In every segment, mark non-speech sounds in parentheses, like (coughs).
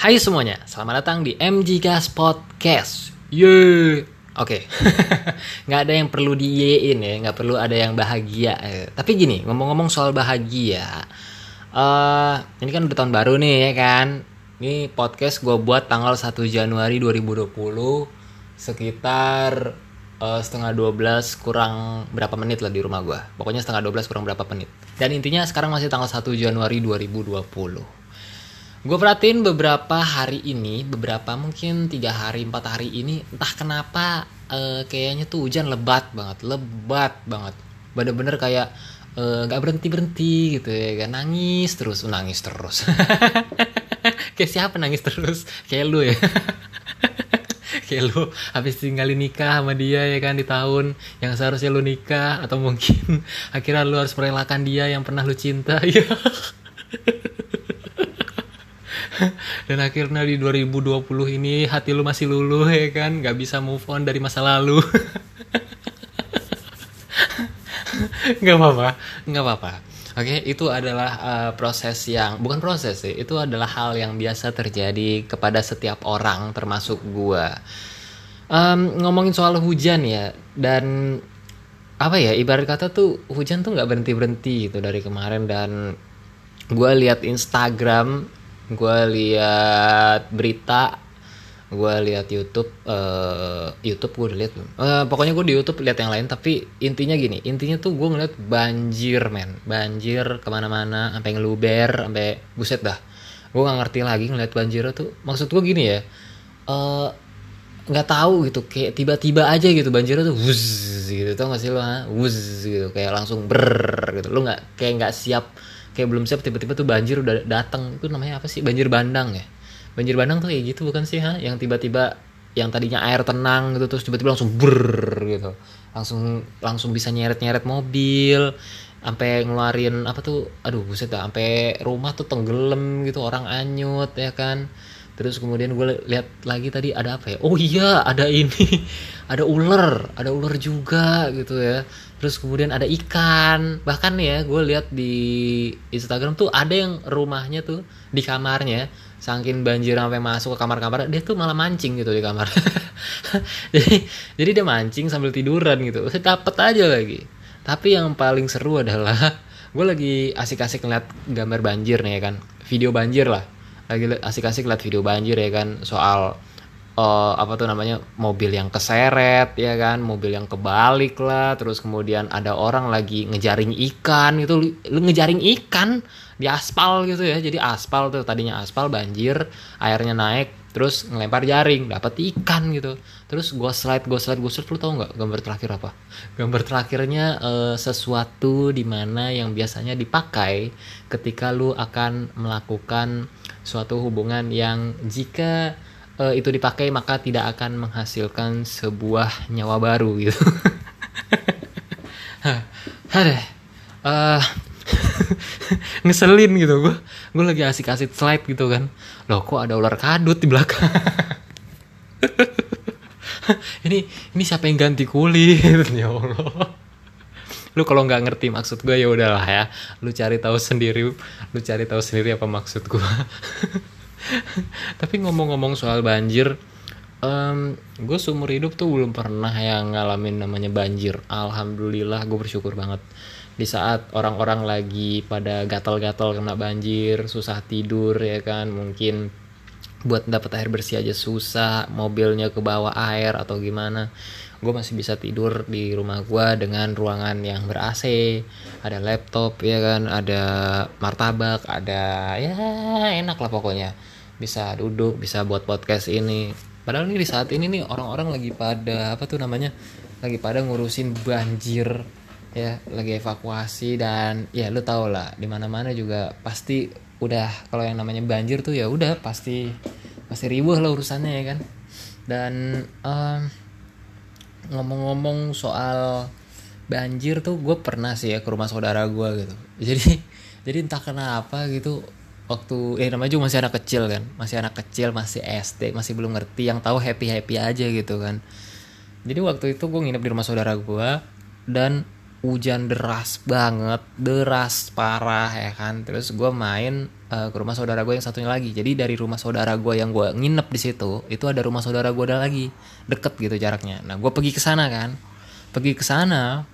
Hai semuanya, selamat datang di MG Gas Podcast. Yeay. Oke, (laughs) nggak ada yang perlu diyein ya, nggak perlu ada yang bahagia. Eh, Tapi gini, ngomong-ngomong soal bahagia, eh ini kan udah tahun baru nih ya kan. Ini podcast gue buat tanggal 1 Januari 2020 sekitar eh, setengah 12 kurang berapa menit lah di rumah gue. Pokoknya setengah 12 kurang berapa menit. Dan intinya sekarang masih tanggal 1 Januari 2020. Gue perhatiin beberapa hari ini, beberapa mungkin tiga hari, empat hari ini, entah kenapa eh, kayaknya tuh hujan lebat banget, lebat banget. Bener-bener kayak eh, nggak berhenti berhenti gitu ya, kan nangis terus, nangis terus. (laughs) kayak siapa nangis terus? Kayak lu ya. (laughs) kayak lu habis tinggalin nikah sama dia ya kan di tahun yang seharusnya lu nikah atau mungkin (laughs) akhirnya lu harus merelakan dia yang pernah lu cinta ya (laughs) dan akhirnya di 2020 ini hati lu masih luluh ya kan? Nggak bisa move on dari masa lalu. (laughs) Nggak apa-apa. Nggak apa-apa. Oke itu adalah uh, proses yang bukan proses sih itu adalah hal yang biasa terjadi kepada setiap orang termasuk gua. Em, ngomongin soal hujan ya dan apa ya ibarat kata tuh hujan tuh nggak berhenti berhenti gitu dari kemarin dan gue lihat Instagram gue lihat berita gue lihat YouTube eh YouTube gue udah lihat belum? Eh, pokoknya gue di YouTube lihat yang lain tapi intinya gini intinya tuh gue ngeliat banjir men. Banjir ke mana-mana sampai ngeluber sampai buset dah. Gue nggak ngerti lagi ngeliat banjir tuh. Maksud gue gini ya eh nggak tahu gitu kayak tiba-tiba aja gitu banjirnya tuh wuz gitu. Tau gak sih lo ha? Wuz gitu. Kayak langsung ber gitu. Lo nggak kayak nggak siap kayak belum siap tiba-tiba tuh banjir udah datang itu namanya apa sih? Banjir bandang ya? Banjir bandang tuh kayak gitu bukan sih ha? Yang tiba-tiba yang tadinya air tenang gitu terus tiba-tiba langsung ber gitu. Langsung langsung bisa nyeret-nyeret mobil sampai ngeluarin apa tuh aduh buset dah sampai rumah tuh tenggelam gitu orang anyut ya kan? Terus kemudian gue lihat lagi tadi ada apa ya? Oh iya ada ini (laughs) ada ular ada ular juga gitu ya terus kemudian ada ikan. Bahkan ya gue lihat di Instagram tuh ada yang rumahnya tuh di kamarnya saking banjir sampai masuk ke kamar-kamar dia tuh malah mancing gitu di kamar. (laughs) Jadi jadi dia mancing sambil tiduran gitu. Saya dapet aja lagi. Tapi yang paling seru adalah (laughs) gue lagi asik-asik ngeliat gambar banjir nih ya kan. Video banjir lah. Lagi asik-asik liat video banjir ya kan soal eh, apa tuh namanya mobil yang keseret ya kan mobil yang kebalik lah. Terus kemudian ada orang lagi ngejaring ikan gitu. Lu, ngejaring ikan di aspal gitu ya. Jadi aspal tuh tadinya aspal banjir airnya naik terus ngelempar jaring dapat ikan gitu. Terus gue slide gue slide gue slide. Lu tau nggak gambar terakhir apa? Gambar terakhirnya eh, sesuatu di mana yang biasanya dipakai ketika lu akan melakukan suatu hubungan yang jika eh, itu dipakai maka tidak akan menghasilkan sebuah nyawa baru gitu. (laughs) Aduh. Eh, (laughs) ngeselin gitu. Gue gue lagi asik-asik slide gitu kan. Loh kok ada ular kadut di belakang? (laughs) Ini ini siapa yang ganti kulit? Ya Allah. Lu kalau nggak ngerti maksud gue ya udahlah ya. Lu cari tahu sendiri lu cari tahu sendiri apa maksud gue (laughs) tapi ngomong-ngomong soal banjir em gue seumur hidup tuh belum pernah yang ngalamin namanya banjir. Alhamdulillah gue bersyukur banget. Di saat orang-orang lagi pada gatal-gatal kena banjir susah tidur ya kan mungkin buat dapat air bersih aja susah mobilnya ke bawah air atau gimana gue masih bisa tidur di rumah gue dengan ruangan yang ber AC ada laptop ya kan? Ada martabak ada ya enak lah pokoknya. Bisa duduk bisa buat podcast ini. Padahal ini di saat ini nih orang-orang lagi pada apa tuh namanya? Lagi pada ngurusin banjir ya. Lagi evakuasi dan ya lu tau lah di mana mana juga pasti udah kalau yang namanya banjir tuh ya udah pasti pasti ribuh lah urusannya ya kan? Dan em, ngomong-ngomong soal banjir tuh gue pernah sih ya ke rumah saudara gue gitu. (laughs) Jadi jadi entah kenapa gitu waktu eh namanya juga masih anak kecil kan masih anak kecil masih SD masih belum ngerti yang tahu happy happy aja gitu kan. Jadi waktu itu gue nginep di rumah saudara gue dan hujan deras banget deras parah ya kan. Terus gue main uh, ke rumah saudara gue yang satunya lagi. Jadi dari rumah saudara gue yang gue nginep di situ itu ada rumah saudara gue ada lagi deket gitu jaraknya. Nah gue pergi ke sana kan. Pergi ke sana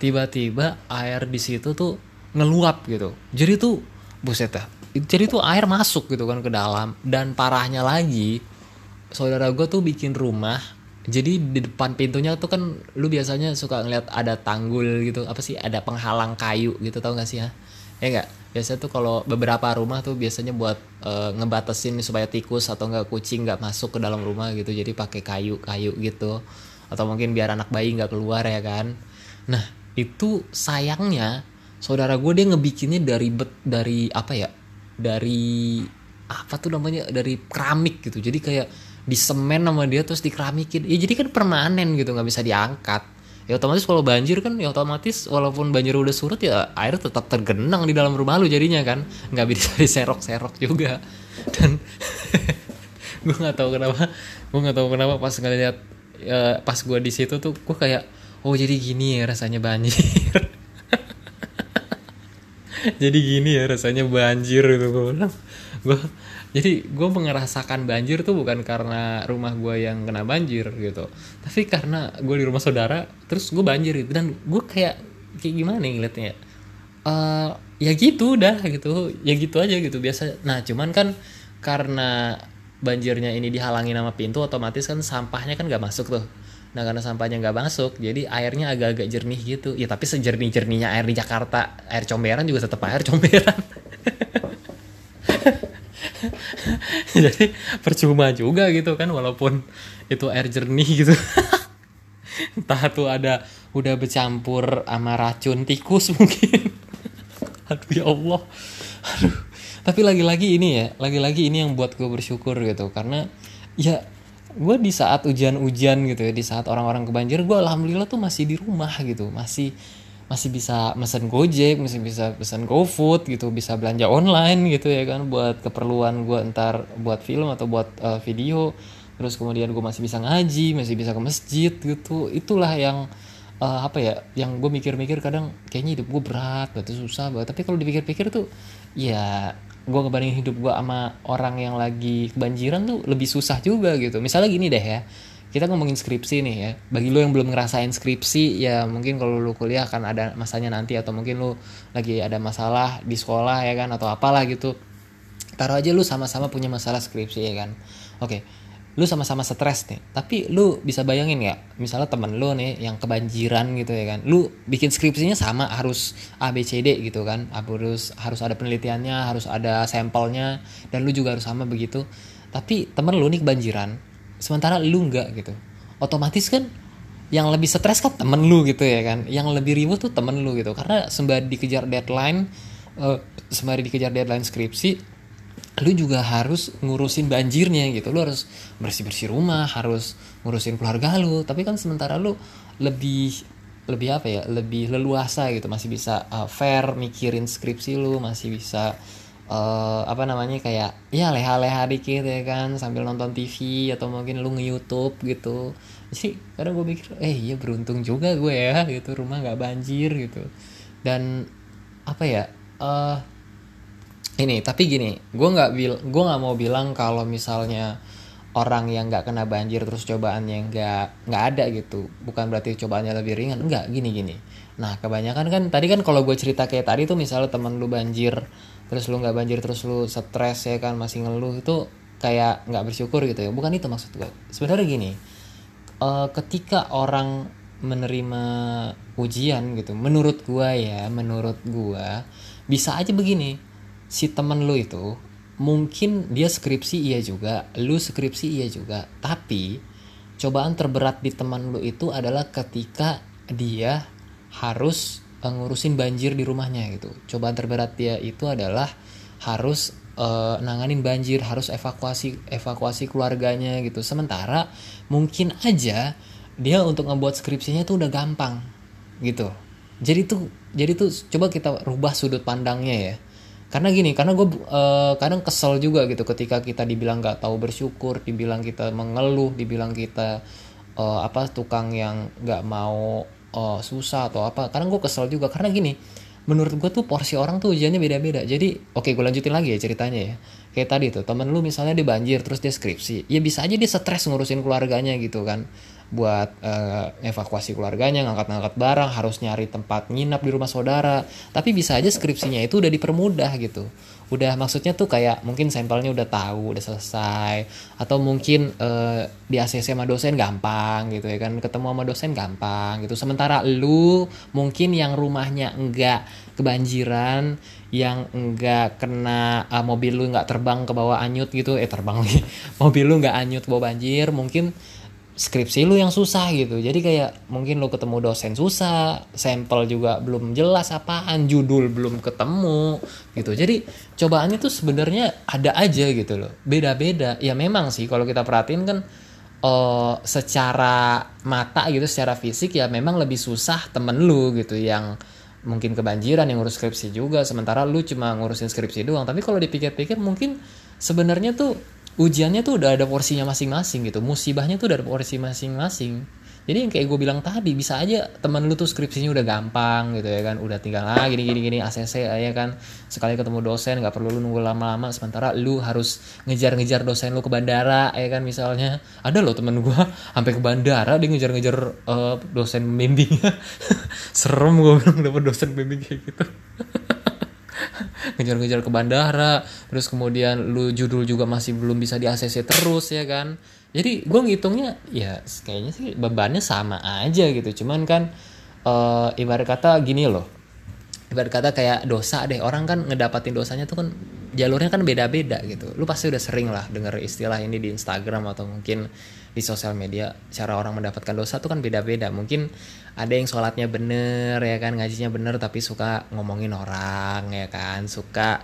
tiba-tiba air di situ tuh ngeluap gitu. Jadi tuh buset ya jadi tuh air masuk gitu kan ke dalam. Dan parahnya lagi saudara gue tuh bikin rumah. Jadi di depan pintunya tuh kan lu biasanya suka ngeliat ada tanggul gitu. Apa sih? Ada penghalang kayu gitu tau gak sih ya? Ya enggak biasanya tuh kalau beberapa rumah tuh biasanya buat uh, ngebatasin supaya tikus atau enggak kucing nggak masuk ke dalam rumah gitu. Jadi pakai kayu kayu gitu. Atau mungkin biar anak bayi nggak keluar ya kan? Nah itu sayangnya saudara gue dia ngebikinnya dari bet dari apa ya? Dari apa tuh namanya? Dari keramik gitu. Jadi kayak di semen sama dia terus dikeramikin. Ya jadi kan permanen gitu nggak bisa diangkat ya otomatis kalau banjir kan ya otomatis walaupun banjir udah surut ya air tetap tergenang di dalam rumah lu jadinya kan. Nggak bisa (laughs) diserok-serok juga. Dan (laughs) gue nggak tahu kenapa gue nggak tahu kenapa pas ngeliat ya, pas gue di situ tuh gue kayak oh jadi gini ya rasanya banjir. (laughs) Jadi gini ya rasanya banjir gitu gue bilang. Gue jadi gue mengerasakan banjir tuh bukan karena rumah gue yang kena banjir gitu. Tapi karena gue di rumah saudara terus gue banjir gitu. Dan gue kayak kayak gimana nih ngeliatnya uh, ya gitu dah gitu. Ya gitu aja gitu biasa. Nah cuman kan karena banjirnya ini dihalangi nama pintu otomatis kan sampahnya kan gak masuk tuh. Nah karena sampahnya nggak masuk, jadi airnya agak-agak jernih gitu. Ya tapi sejernih jernihnya air di Jakarta, air comberan juga tetap air comberan. (laughs) (laughs) jadi percuma juga gitu kan, walaupun itu air jernih gitu. (laughs) Entah tuh ada udah bercampur sama racun tikus (laughs) mungkin. Aduh ya Allah. Aduh. Tapi lagi-lagi ini ya, lagi-lagi ini yang buat gue bersyukur gitu karena ya gue di saat ujian-ujian gitu ya di saat orang-orang kebanjir gue alhamdulillah tuh masih di rumah gitu masih masih bisa mesen gojek masih bisa pesan gofood gitu bisa belanja online gitu ya kan buat keperluan gue entar buat film atau buat uh, video. Terus kemudian gue masih bisa ngaji masih bisa ke masjid gitu. Itulah yang uh, apa ya yang gue mikir-mikir kadang kayaknya hidup gue berat berarti susah banget. Tapi kalau dipikir-pikir tuh ya gue ngebandingin hidup gue sama orang yang lagi kebanjiran tuh lebih susah juga gitu. Misalnya gini deh ya kita ngomongin skripsi nih ya. Bagi lo yang belum ngerasain skripsi ya mungkin kalau lo kuliah akan ada masanya nanti atau mungkin lo lagi ada masalah di sekolah ya kan atau apalah gitu. Taruh aja lo sama-sama punya masalah skripsi ya kan. Oke lu sama-sama stres nih. Tapi lu bisa bayangin nggak? Misalnya temen lu nih yang kebanjiran gitu ya kan. Lu bikin skripsinya sama harus A B C D gitu kan. Harus harus ada penelitiannya harus ada sampelnya dan lu juga harus sama begitu. Tapi temen lu nih kebanjiran sementara lu nggak gitu. Otomatis kan yang lebih stres kan temen lu gitu ya kan. Yang lebih ribut tuh temen lu gitu. Karena sembari dikejar deadline uh, sembari dikejar deadline skripsi lu juga harus ngurusin banjirnya gitu. Lu harus bersih bersih rumah harus ngurusin keluarga lu. Tapi kan sementara lu lebih lebih apa ya lebih leluasa gitu. Masih bisa uh, fair mikirin skripsi lu masih bisa uh, apa namanya kayak ya leha-leha dikit ya kan sambil nonton TV atau mungkin lu nge-youtube gitu. Jadi kadang gue mikir eh iya beruntung juga gue ya gitu rumah nggak banjir gitu. Dan apa ya uh, ini tapi gini gue nggak bil gue nggak mau bilang kalau misalnya orang yang nggak kena banjir terus cobaannya nggak nggak ada gitu. Bukan berarti cobaannya lebih ringan enggak gini gini nah kebanyakan kan tadi kan kalau gue cerita kayak tadi tuh misalnya temen lu banjir terus lu nggak banjir terus lu stres ya kan masih ngeluh itu kayak nggak bersyukur gitu ya. Bukan itu maksud gue sebenarnya gini uh, ketika orang menerima ujian gitu menurut gue ya menurut gue bisa aja begini si temen lu itu mungkin dia skripsi iya juga lu skripsi iya juga tapi cobaan terberat di teman lu itu adalah ketika dia harus ngurusin banjir di rumahnya gitu. Cobaan terberat dia itu adalah harus uh, nanganin banjir harus evakuasi evakuasi keluarganya gitu. Sementara mungkin aja dia untuk ngebuat skripsinya tuh udah gampang gitu. Jadi tuh jadi tuh coba kita rubah sudut pandangnya ya. Karena gini karena gue uh, kadang kesel juga gitu ketika kita dibilang nggak tahu bersyukur dibilang kita mengeluh dibilang kita uh, apa tukang yang nggak mau uh, susah atau apa. Kadang gue kesel juga. Karena gini menurut gue tuh porsi orang tuh ujiannya beda-beda. Jadi oke gue lanjutin lagi ya ceritanya ya. Kayak tadi tuh temen lu misalnya dia banjir terus dia skripsi ya bisa aja dia stres ngurusin keluarganya gitu kan. Buat uh, evakuasi keluarganya ngangkat-ngangkat barang harus nyari tempat nginap di rumah saudara. Tapi bisa aja skripsinya itu udah dipermudah gitu udah maksudnya tuh kayak mungkin sampelnya udah tahu udah selesai. Atau mungkin uh, di ACC sama dosen gampang gitu ya kan. Ketemu sama dosen gampang gitu. Sementara lu mungkin yang rumahnya enggak kebanjiran yang enggak kena uh, mobil lu enggak terbang ke bawah anyut gitu. Eh terbang lagi. (laughs) Mobil lu enggak anyut bawa banjir mungkin skripsi lu yang susah gitu. Jadi kayak mungkin lu ketemu dosen susah sampel juga belum jelas apaan judul belum ketemu gitu. Jadi cobaannya tuh sebenarnya ada aja gitu loh. Beda-beda. Ya memang sih kalau kita perhatiin kan uh, secara mata gitu secara fisik ya memang lebih susah temen lu gitu yang mungkin kebanjiran yang ngurus skripsi juga. Sementara lu cuma ngurusin skripsi doang. Tapi kalau dipikir-pikir mungkin sebenarnya tuh ujiannya tuh udah ada porsinya masing-masing gitu. Musibahnya tuh udah ada porsi masing-masing jadi yang kayak gue bilang tadi bisa aja teman lu tuh skripsinya udah gampang gitu ya kan. Udah tinggal ah gini gini gini ACC ya kan. Sekali ketemu dosen nggak perlu lu nunggu lama-lama. Sementara lu harus ngejar-ngejar dosen lu ke bandara ya kan misalnya. Ada loh temen gue sampai ke bandara dia ngejar-ngejar uh, dosen pembimbingnya (laughs) serem gue bilang dapet dosen pembimbing kayak gitu. (laughs) Ngejar-ngejar ke bandara terus kemudian lu judul juga masih belum bisa di ACC terus ya kan jadi gue ngitungnya ya kayaknya sih bebannya sama aja gitu. Cuman kan uh, ibarat kata gini loh. Ibarat kata kayak dosa deh. Orang kan ngedapatin dosanya tuh kan jalurnya kan beda-beda gitu. Lu pasti udah sering lah denger istilah ini di Instagram atau mungkin di sosial media. Cara orang mendapatkan dosa tuh kan beda-beda. Mungkin ada yang sholatnya bener ya kan ngajinya bener tapi suka ngomongin orang ya kan. Suka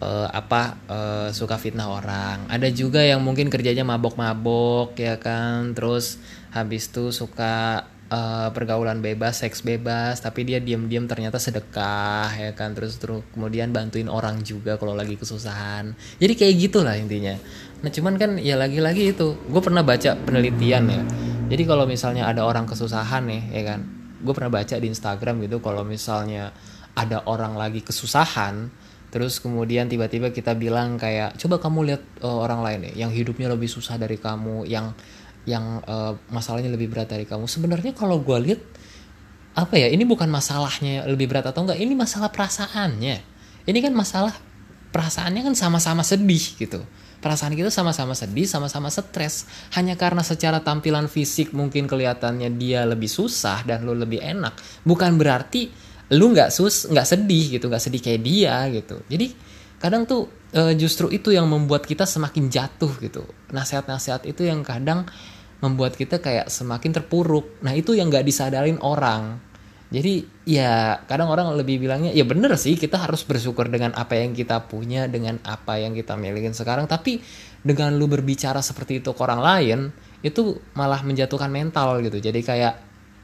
uh, apa uh, suka fitnah orang ada juga yang mungkin kerjanya mabok-mabok ya kan terus habis itu suka uh, pergaulan bebas, seks bebas, tapi dia diam-diam ternyata sedekah ya kan, terus terus kemudian bantuin orang juga kalau lagi kesusahan. Jadi kayak gitulah intinya. Nah cuman kan ya lagi-lagi itu gue pernah baca penelitian ya. Jadi kalau misalnya ada orang kesusahan nih ya kan, gue pernah baca di Instagram gitu kalau misalnya ada orang lagi kesusahan, terus kemudian tiba-tiba kita bilang kayak coba kamu lihat uh, orang lain ya yang hidupnya lebih susah dari kamu, yang yang uh, masalahnya lebih berat dari kamu. Sebenarnya kalau gue lihat apa ya ini bukan masalahnya lebih berat atau enggak, ini masalah perasaannya. Ini kan masalah perasaannya kan sama-sama sedih gitu perasaan kita sama-sama sedih, sama-sama stres. Hanya karena secara tampilan fisik mungkin kelihatannya dia lebih susah dan lu lebih enak, bukan berarti lu nggak sus, nggak sedih gitu, nggak sedih kayak dia gitu. Jadi kadang tuh e, justru itu yang membuat kita semakin jatuh gitu. Nasihat-nasihat itu yang kadang membuat kita kayak semakin terpuruk. Nah itu yang nggak disadarin orang jadi ya kadang orang lebih bilangnya ya bener sih kita harus bersyukur dengan apa yang kita punya dengan apa yang kita milikin sekarang tapi dengan lu berbicara seperti itu ke orang lain itu malah menjatuhkan mental gitu jadi kayak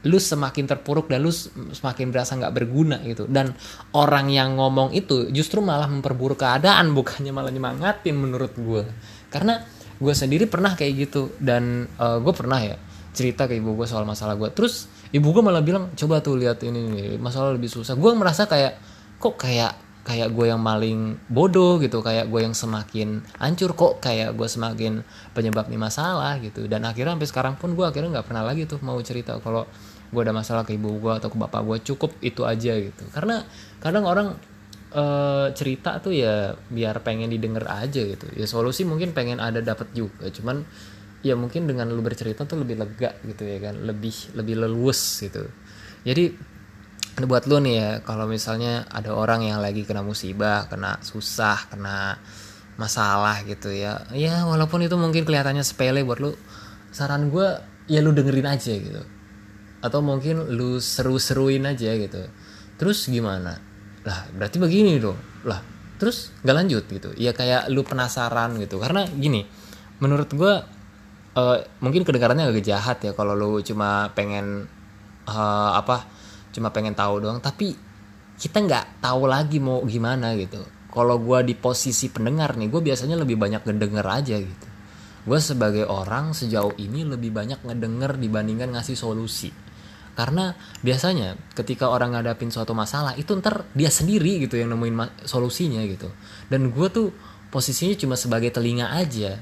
lu semakin terpuruk dan lu semakin berasa nggak berguna gitu. Dan orang yang ngomong itu justru malah memperburuk keadaan bukannya malah nyemangatin menurut gue karena gue sendiri pernah kayak gitu dan uh, eh, gue pernah ya cerita ke ibu gue soal masalah gue terus ibu gue malah bilang coba tuh lihat ini nih masalah lebih susah. Gue merasa kayak kok kayak kayak gue yang maling bodoh gitu kayak gue yang semakin hancur kok kayak gue semakin penyebab nih masalah gitu. Dan akhirnya sampai sekarang pun gue akhirnya nggak pernah lagi tuh mau cerita kalau gue ada masalah ke ibu gue atau ke bapak gue cukup itu aja gitu. Karena kadang orang e, cerita tuh ya biar pengen didengar aja gitu. Ya solusi mungkin pengen ada dapat juga cuman ya mungkin dengan lu bercerita tuh lebih lega gitu ya kan lebih lebih leluas gitu. Jadi buat lu nih ya kalau misalnya ada orang yang lagi kena musibah kena susah kena masalah gitu ya. Ya walaupun itu mungkin kelihatannya sepele buat lu saran gue ya lu dengerin aja gitu. Atau mungkin lu seru-seruin aja gitu. Terus gimana? Lah berarti begini dong. Lah terus nggak lanjut gitu. Ya kayak lu penasaran gitu. Karena gini menurut gue uh, mungkin kedengarannya agak jahat ya kalau lu cuma pengen uh, apa cuma pengen tahu doang. Tapi kita nggak tahu lagi mau gimana gitu. Kalau gue di posisi pendengar nih gue biasanya lebih banyak ngedenger aja gitu. Gue sebagai orang sejauh ini lebih banyak ngedenger dibandingkan ngasih solusi. Karena biasanya ketika orang ngadapin suatu masalah itu ntar dia sendiri gitu yang nemuin solusinya gitu. Dan gue tuh posisinya cuma sebagai telinga aja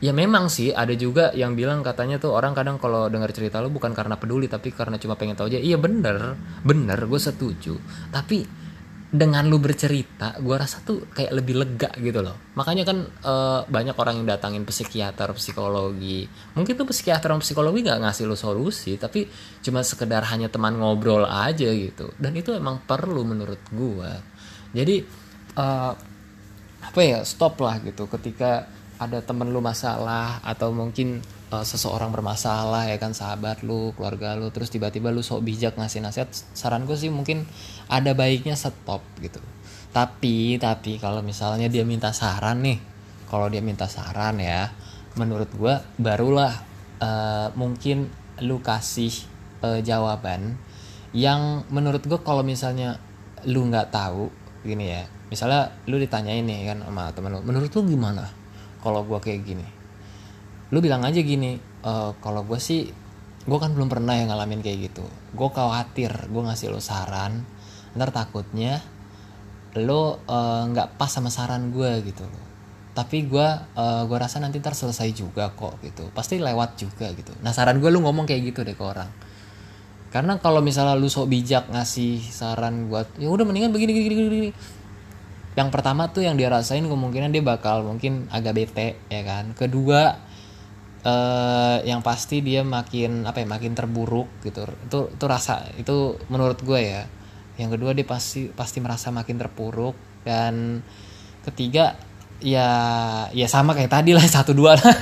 ya memang sih. Ada juga yang bilang katanya tuh orang kadang kalau dengar cerita lu bukan karena peduli tapi karena cuma pengen tahu aja. Iya bener. Bener gue setuju. Tapi dengan lu bercerita gue rasa tuh kayak lebih lega gitu loh. Makanya kan e, banyak orang yang datangin psikiater psikologi. Mungkin tuh psikiater dan psikologi nggak ngasih lu solusi tapi cuma sekedar hanya teman ngobrol aja gitu. Dan itu emang perlu menurut gue jadi e, apa ya stop lah gitu. Ketika ada temen lu masalah atau mungkin uh, seseorang bermasalah ya kan sahabat lu keluarga lu terus tiba-tiba lu sok bijak ngasih nasihat saran gue sih mungkin ada baiknya stop gitu. Tapi tapi kalau misalnya dia minta saran nih kalau dia minta saran ya menurut gue barulah uh, mungkin lu kasih uh, jawaban yang menurut gue kalau misalnya lu nggak tahu gini ya misalnya lu ditanyain nih kan sama temen lu menurut lu gimana kalau gue kayak gini. Lu bilang aja gini e, kalau gue sih gue kan belum pernah yang ngalamin kayak gitu. Gue khawatir gue ngasih lo saran. Ntar takutnya lo eh, nggak uh, pas sama saran gue gitu loh. Tapi gue uh, gue rasa nanti ntar selesai juga kok gitu. Pasti lewat juga gitu. Nah saran gue lu ngomong kayak gitu deh ke orang. Karena kalau misalnya lu sok bijak ngasih saran buat ya udah mendingan begini gini gini, gini yang pertama tuh yang dia rasain kemungkinan dia bakal mungkin agak bete ya kan? Kedua uh, yang pasti dia makin apa ya makin terburuk gitu. Itu itu rasa itu menurut gue ya. Yang kedua dia pasti pasti merasa makin terpuruk. Dan ketiga ya ya sama kayak tadi lah (laughs) satu dua lah.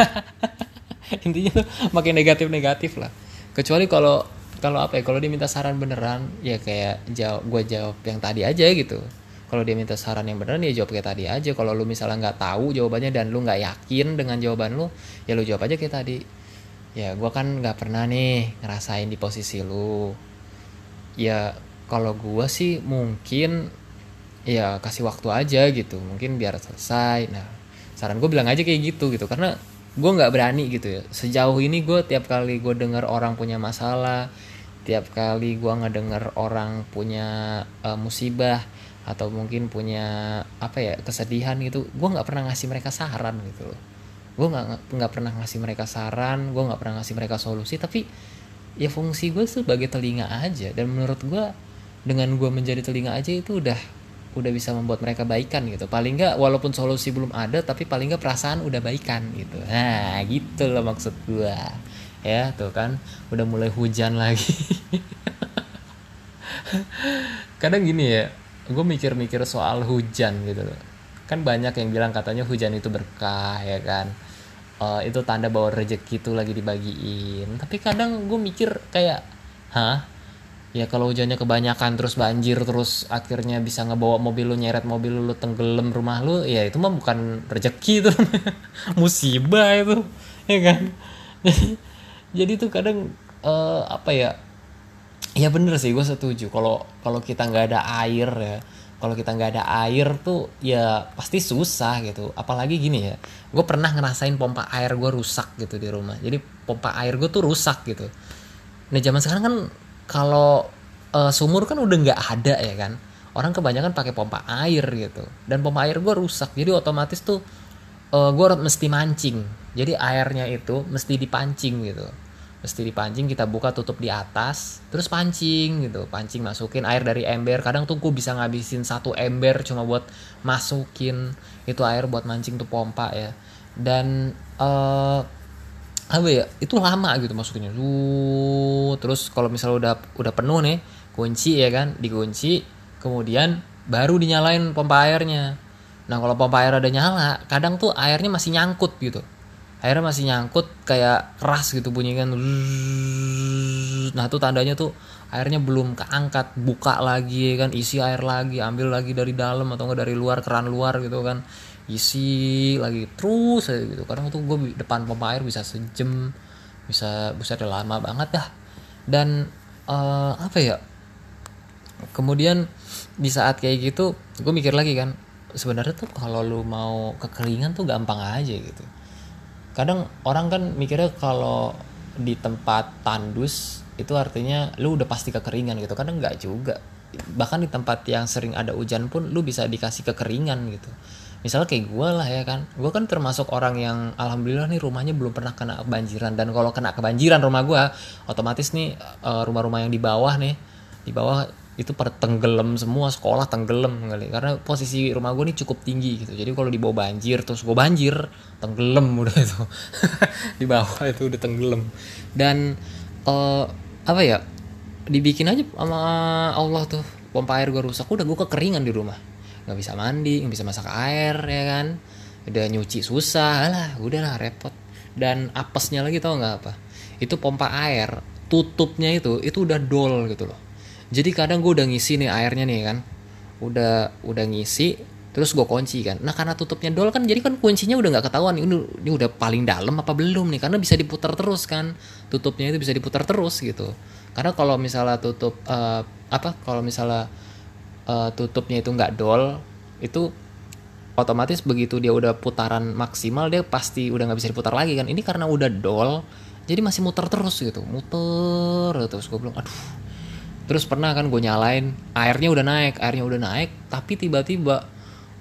Intinya tuh makin negatif negatif lah. Kecuali kalau kalau apa ya kalau dia minta saran beneran ya kayak jawab gue jawab yang tadi aja gitu kalau dia minta saran yang benar ya jawab kayak tadi aja. Kalau lu misalnya nggak tahu jawabannya dan lu nggak yakin dengan jawaban lu ya lu jawab aja kayak tadi. Ya gue kan nggak pernah nih ngerasain di posisi lu. Ya kalau gue sih mungkin ya kasih waktu aja gitu. Mungkin biar selesai. Nah saran gue bilang aja kayak gitu gitu. Karena gue nggak berani gitu ya. Sejauh ini gue tiap kali gue dengar orang punya masalah tiap kali gue ngedenger orang punya uh, musibah atau mungkin punya apa ya kesedihan gitu. Gue nggak pernah ngasih mereka saran gitu loh. Gue nggak nggak pernah ngasih mereka saran gue nggak pernah ngasih mereka solusi. Tapi ya fungsi gue sebagai telinga aja. Dan menurut gue dengan gue menjadi telinga aja itu udah udah bisa membuat mereka baikan gitu. Paling nggak walaupun solusi belum ada tapi paling nggak perasaan udah baikan gitu. Nah gitu loh maksud gue ya tuh kan udah mulai hujan lagi. (laughs) Kadang gini ya gue mikir-mikir soal hujan gitu loh. Kan banyak yang bilang katanya hujan itu berkah ya kan? Uh, itu tanda bahwa rezeki itu lagi dibagiin. Tapi kadang gue mikir kayak hah? Ya kalau hujannya kebanyakan terus banjir terus akhirnya bisa ngebawa mobil lu nyeret mobil lu, tenggelam rumah lu ya itu mah bukan rezeki itu (laughs) musibah itu ya kan? (laughs) Jadi tuh kadang uh, apa ya ya bener sih gue setuju. Kalau kalau kita nggak ada air ya kalau kita nggak ada air tuh ya pasti susah gitu. Apalagi gini ya gue pernah ngerasain pompa air gue rusak gitu di rumah. Jadi pompa air gue tuh rusak gitu. Nah zaman sekarang kan kalau uh, sumur kan udah nggak ada ya kan orang kebanyakan pakai pompa air gitu. Dan pompa air gue rusak jadi otomatis tuh uh, eh, gue mesti mancing. Jadi airnya itu mesti dipancing gitu mesti dipancing kita buka tutup di atas terus pancing gitu. Pancing masukin air dari ember. Kadang tuh gue bisa ngabisin satu ember cuma buat masukin itu air buat mancing tuh pompa ya. Dan uh, apa ya itu lama gitu masukinnya. Lu terus kalau misalnya udah udah penuh nih kunci ya kan dikunci kemudian baru dinyalain pompa airnya. Nah kalau pompa air ada nyala kadang tuh airnya masih nyangkut gitu akhirnya masih nyangkut kayak keras gitu bunyi kan nah tuh tandanya tuh airnya belum keangkat. Buka lagi kan. Isi air lagi ambil lagi dari dalam atau enggak dari luar keran luar gitu kan. Isi lagi terus gitu. Kadang tuh gue depan pompa air bisa sejam bisa bisa lama banget dah. Dan uh, apa ya? Kemudian di saat kayak gitu gue mikir lagi kan sebenarnya tuh kalau lu mau kekeringan tuh gampang aja gitu kadang orang kan mikirnya kalau di tempat tandus itu artinya lu udah pasti kekeringan gitu. Karena nggak juga. Bahkan di tempat yang sering ada hujan pun lu bisa dikasih kekeringan gitu. Misalnya kayak gue lah ya kan. Gue kan termasuk orang yang alhamdulillah nih rumahnya belum pernah kena kebanjiran. Dan kalau kena kebanjiran rumah gue otomatis nih eh, rumah-rumah yang di bawah nih di bawah itu pada tenggelam semua sekolah tenggelam kali. Karena posisi rumah gue nih cukup tinggi gitu. Jadi kalau di bawah banjir terus gue banjir tenggelam (laughs) udah itu. Di bawah itu udah tenggelam. Dan uh, apa ya dibikin aja sama Allah tuh. Pompa air gue rusak udah gue kekeringan di rumah. Nggak bisa mandi nggak bisa masak air ya kan? Udah nyuci susah lah udahlah repot. Dan apesnya lagi tau nggak apa? Itu pompa air tutupnya itu itu udah dol gitu loh jadi kadang gue udah ngisi nih airnya nih kan. Udah udah ngisi terus gue kunci kan. Nah karena tutupnya dol kan jadi kan kuncinya udah nggak ketahuan. Ini, ini udah paling dalam apa belum nih? Karena bisa diputar terus kan. Tutupnya itu bisa diputar terus gitu. Karena kalau misalnya tutup uh, apa kalau misalnya uh, tutupnya itu nggak dol itu otomatis begitu dia udah putaran maksimal dia pasti udah nggak bisa diputar lagi kan. Ini karena udah dol jadi masih muter terus gitu. Muter terus gue bilang aduh terus pernah kan gue nyalain airnya udah naik airnya udah naik tapi tiba-tiba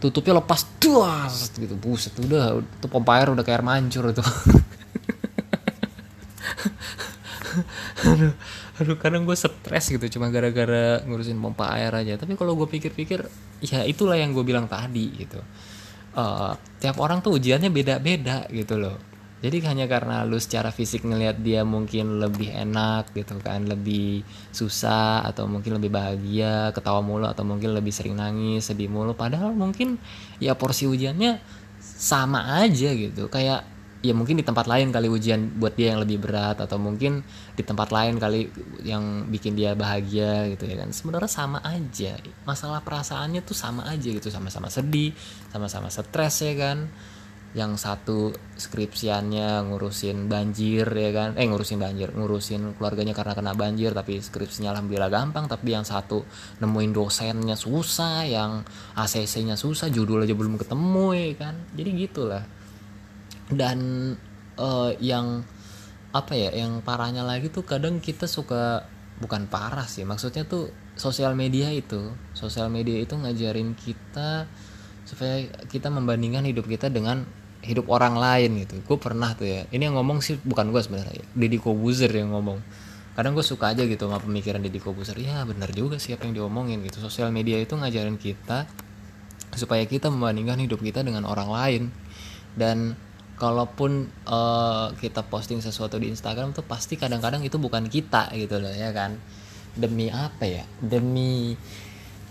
tutupnya lepas duas gitu. Buset udah tuh pompa air udah kayak air mancur itu. (laughs) Aduh aduh kadang gue stres gitu cuma gara-gara ngurusin pompa air aja. Tapi kalau gue pikir-pikir ya itulah yang gue bilang tadi gitu. Uh, tiap orang tuh ujiannya beda-beda gitu loh jadi hanya karena lu secara fisik ngelihat dia mungkin lebih enak gitu kan lebih susah atau mungkin lebih bahagia ketawa mulu atau mungkin lebih sering nangis sedih mulu. Padahal mungkin ya porsi ujiannya sama aja gitu. Kayak ya mungkin di tempat lain kali ujian buat dia yang lebih berat atau mungkin di tempat lain kali yang bikin dia bahagia gitu ya kan. Sebenarnya sama aja. Masalah perasaannya tuh sama aja gitu. Sama-sama sedih sama-sama stres ya kan yang satu skripsiannya ngurusin banjir ya kan? Eh ngurusin banjir ngurusin keluarganya karena kena banjir tapi skripsinya alhamdulillah gampang tapi yang satu nemuin dosennya susah yang ACC-nya susah judul aja belum ketemu ya kan? Jadi gitulah. Dan uh, yang apa ya yang parahnya lagi tuh kadang kita suka bukan parah sih maksudnya tuh sosial media itu sosial media itu ngajarin kita supaya kita membandingkan hidup kita dengan hidup orang lain gitu. Gue pernah tuh ya. Ini yang ngomong sih bukan gue sebenarnya Deddy Kobuzer yang ngomong. Kadang gue suka aja gitu sama pemikiran Deddy Kobuzer. Ya benar juga sih apa yang diomongin gitu. Sosial media itu ngajarin kita supaya kita membandingkan hidup kita dengan orang lain. Dan kalaupun uh, kita posting sesuatu di Instagram tuh pasti kadang-kadang itu bukan kita gitu loh ya kan? Demi apa ya? Demi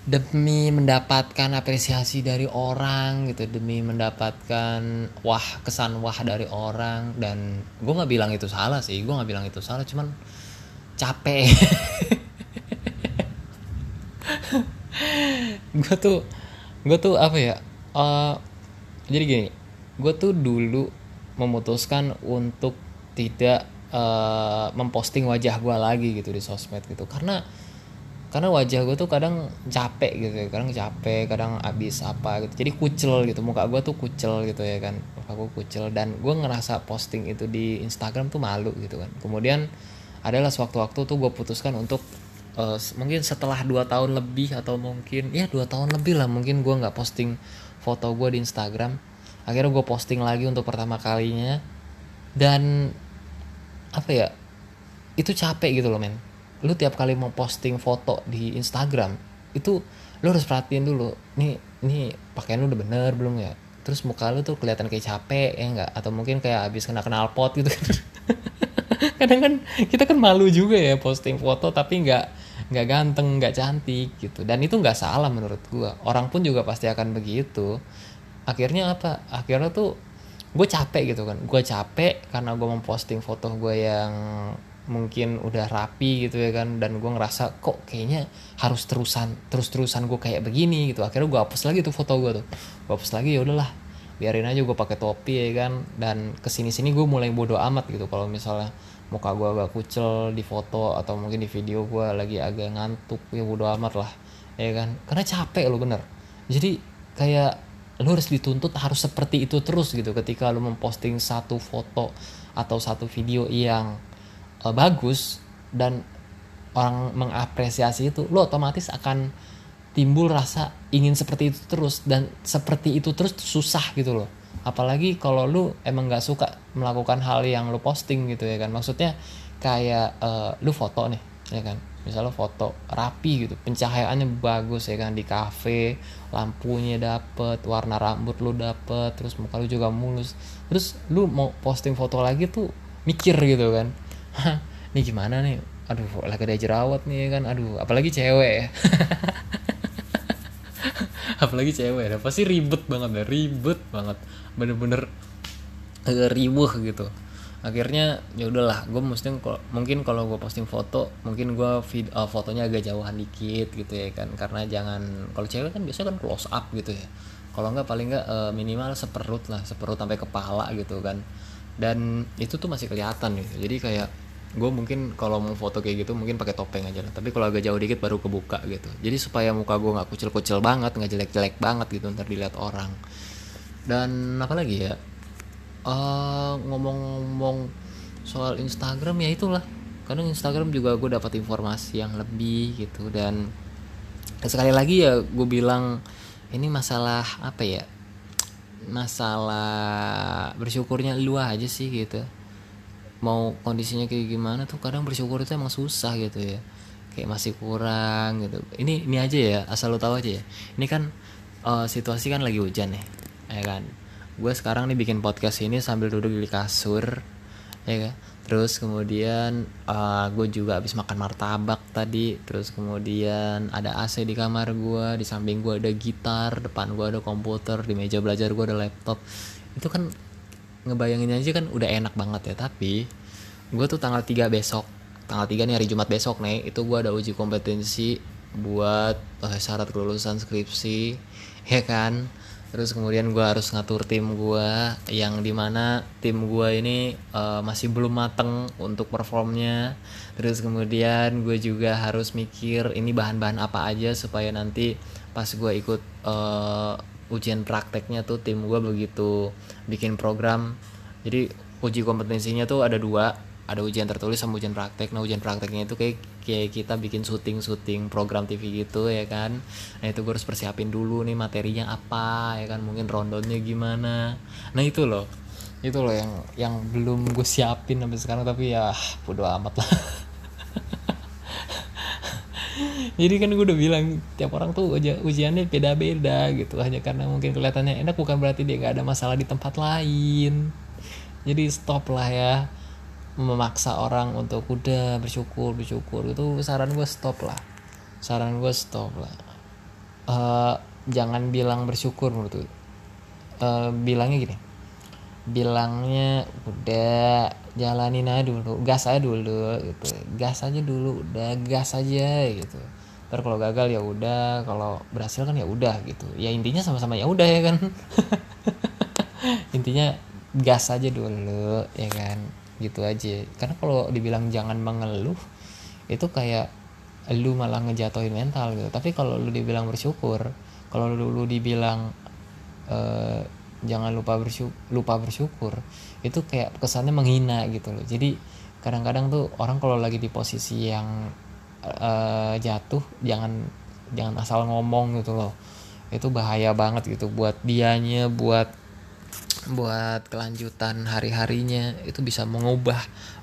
demi mendapatkan apresiasi dari orang gitu demi mendapatkan wah kesan wah dari orang dan gue nggak bilang itu salah sih gue nggak bilang itu salah cuman capek. (laughs) Gue tuh gue tuh apa ya uh, jadi gini gue tuh dulu memutuskan untuk tidak uh, memposting wajah gue lagi gitu di sosmed gitu karena karena wajah gue tuh kadang capek gitu ya kadang capek kadang abis apa gitu. Jadi kucel gitu muka gue tuh kucel gitu ya kan muka gue kucel. Dan gue ngerasa posting itu di Instagram tuh malu gitu kan. Kemudian adalah sewaktu-waktu tuh gue putuskan untuk uh, mungkin setelah dua tahun lebih atau mungkin ya dua tahun lebih lah mungkin gue nggak posting foto gue di Instagram. Akhirnya gue posting lagi untuk pertama kalinya. Dan apa ya itu capek gitu loh men lu tiap kali mau posting foto di Instagram itu lu harus perhatiin dulu nih nih pakaian lu udah bener belum ya? Terus muka lu tuh kelihatan kayak capek ya enggak? Atau mungkin kayak habis kena kenal pot gitu kan. (laughs) Kadang kan kita kan malu juga ya posting foto tapi nggak nggak ganteng nggak cantik gitu. Dan itu nggak salah menurut gua. Orang pun juga pasti akan begitu. Akhirnya apa? Akhirnya tuh gue capek gitu kan. Gue capek karena gue memposting foto gue yang mungkin udah rapi gitu ya kan dan gue ngerasa kok kayaknya harus terusan terus terusan gue kayak begini gitu. Akhirnya gue hapus lagi tuh foto gue tuh. Gue hapus lagi ya udahlah biarin aja gue pakai topi ya kan. Dan ke sini sini gue mulai bodoh amat gitu kalau misalnya muka gue agak kucel di foto atau mungkin di video gue lagi agak ngantuk ya bodoh amat lah ya kan. Karena capek lo bener. Jadi kayak lu harus dituntut harus seperti itu terus gitu ketika lu memposting satu foto atau satu video yang uh, bagus dan orang mengapresiasi itu lo otomatis akan timbul rasa ingin seperti itu terus dan seperti itu terus susah gitu loh. Apalagi kalau lu emang nggak suka melakukan hal yang lu posting gitu ya kan. Maksudnya kayak uh, lu foto nih ya kan. Misalnya foto rapi gitu pencahayaannya bagus ya kan di cafe lampunya dapet warna rambut lu dapet terus muka lu juga mulus. Terus lu mau posting foto lagi tuh mikir gitu kan ini gimana nih? Aduh lagi ada jerawat nih ya kan? Aduh apalagi cewek. Ya (laughs) apalagi cewek ya pasti ribet banget ya ribet banget. Bener-bener agak ribuh gitu. Akhirnya ya udahlah gue mesti mungkin kalau gue posting foto mungkin gue feed uh, fotonya agak jauhan dikit gitu ya kan? Karena jangan kalau cewek kan biasanya kan close up gitu ya. Kalau nggak paling nggak uh, minimal seperut lah seperut sampai kepala gitu kan. Dan itu tuh masih kelihatan gitu. Jadi kayak gue mungkin kalau mau foto kayak gitu mungkin pakai topeng aja lah. Tapi kalau agak jauh dikit baru kebuka gitu. Jadi supaya muka gue nggak kucil-kucil banget nggak jelek-jelek banget gitu ntar dilihat orang. Dan apa lagi ya? Uh, ngomong-ngomong soal Instagram ya itulah. Kadang Instagram juga gue dapat informasi yang lebih gitu. Dan sekali lagi ya gue bilang ini masalah apa ya? Masalah bersyukurnya lu aja sih gitu mau kondisinya kayak gimana tuh kadang bersyukur itu emang susah gitu ya. Kayak masih kurang gitu. Ini ini aja ya asal lo tahu aja ya. Ini kan uh, situasi kan lagi hujan nih ya kan? Gue sekarang nih bikin podcast ini sambil duduk di kasur ya kan? Terus kemudian uh, gue juga habis makan martabak tadi. Terus kemudian ada AC di kamar gue di samping gue ada gitar depan gue ada komputer di meja belajar gue ada laptop. Itu kan ngebayangin aja kan udah enak banget ya tapi gue tuh tanggal 3 besok tanggal 3 nih hari Jumat besok nih itu gue ada uji kompetensi buat uh, syarat kelulusan skripsi (laughs) ya kan? Terus kemudian gue harus ngatur tim gue yang di mana tim gue ini uh, masih belum mateng untuk performnya. Terus kemudian gue juga harus mikir ini bahan-bahan apa aja supaya nanti pas gue ikut uh, ujian prakteknya tuh tim gue begitu bikin program. Jadi uji kompetensinya tuh ada dua ada ujian tertulis sama ujian praktek. Nah ujian prakteknya itu kayak kayak kita bikin syuting syuting program TV gitu ya kan? Nah itu gue harus persiapin dulu nih materinya apa ya kan? Mungkin rondonnya gimana. Nah itu loh. Itu loh yang yang belum gue siapin sampai sekarang tapi ya bodo amat lah (laughs) jadi kan gue udah bilang tiap orang tuh uji ujiannya beda-beda gitu. Hanya karena mungkin kelihatannya enak bukan berarti dia nggak ada masalah di tempat lain. Jadi stop lah ya. Memaksa orang untuk udah bersyukur bersyukur. Itu saran gue stop lah. Saran gue stop lah. Uh, jangan bilang bersyukur menurut gue uh, bilangnya gini. Bilangnya udah jalanin aja dulu gas aja dulu gitu. Gas aja dulu udah gas aja gitu. Ntar kalau gagal ya udah kalau berhasil kan ya udah gitu. Ya intinya sama-sama ya udah ya kan. (laughs) Intinya gas aja dulu ya kan. Gitu aja. Karena kalau dibilang jangan mengeluh itu kayak lu malah ngejatuhin mental gitu. Tapi kalau lu dibilang bersyukur kalau lu, lu dibilang uh, jangan lupa bersyukur lupa bersyukur. Itu kayak kesannya menghina gitu loh. Jadi kadang-kadang tuh orang kalau lagi di posisi yang uh, jatuh jangan jangan asal ngomong gitu loh. Itu bahaya banget gitu buat dianya buat buat kelanjutan hari-harinya. Itu bisa mengubah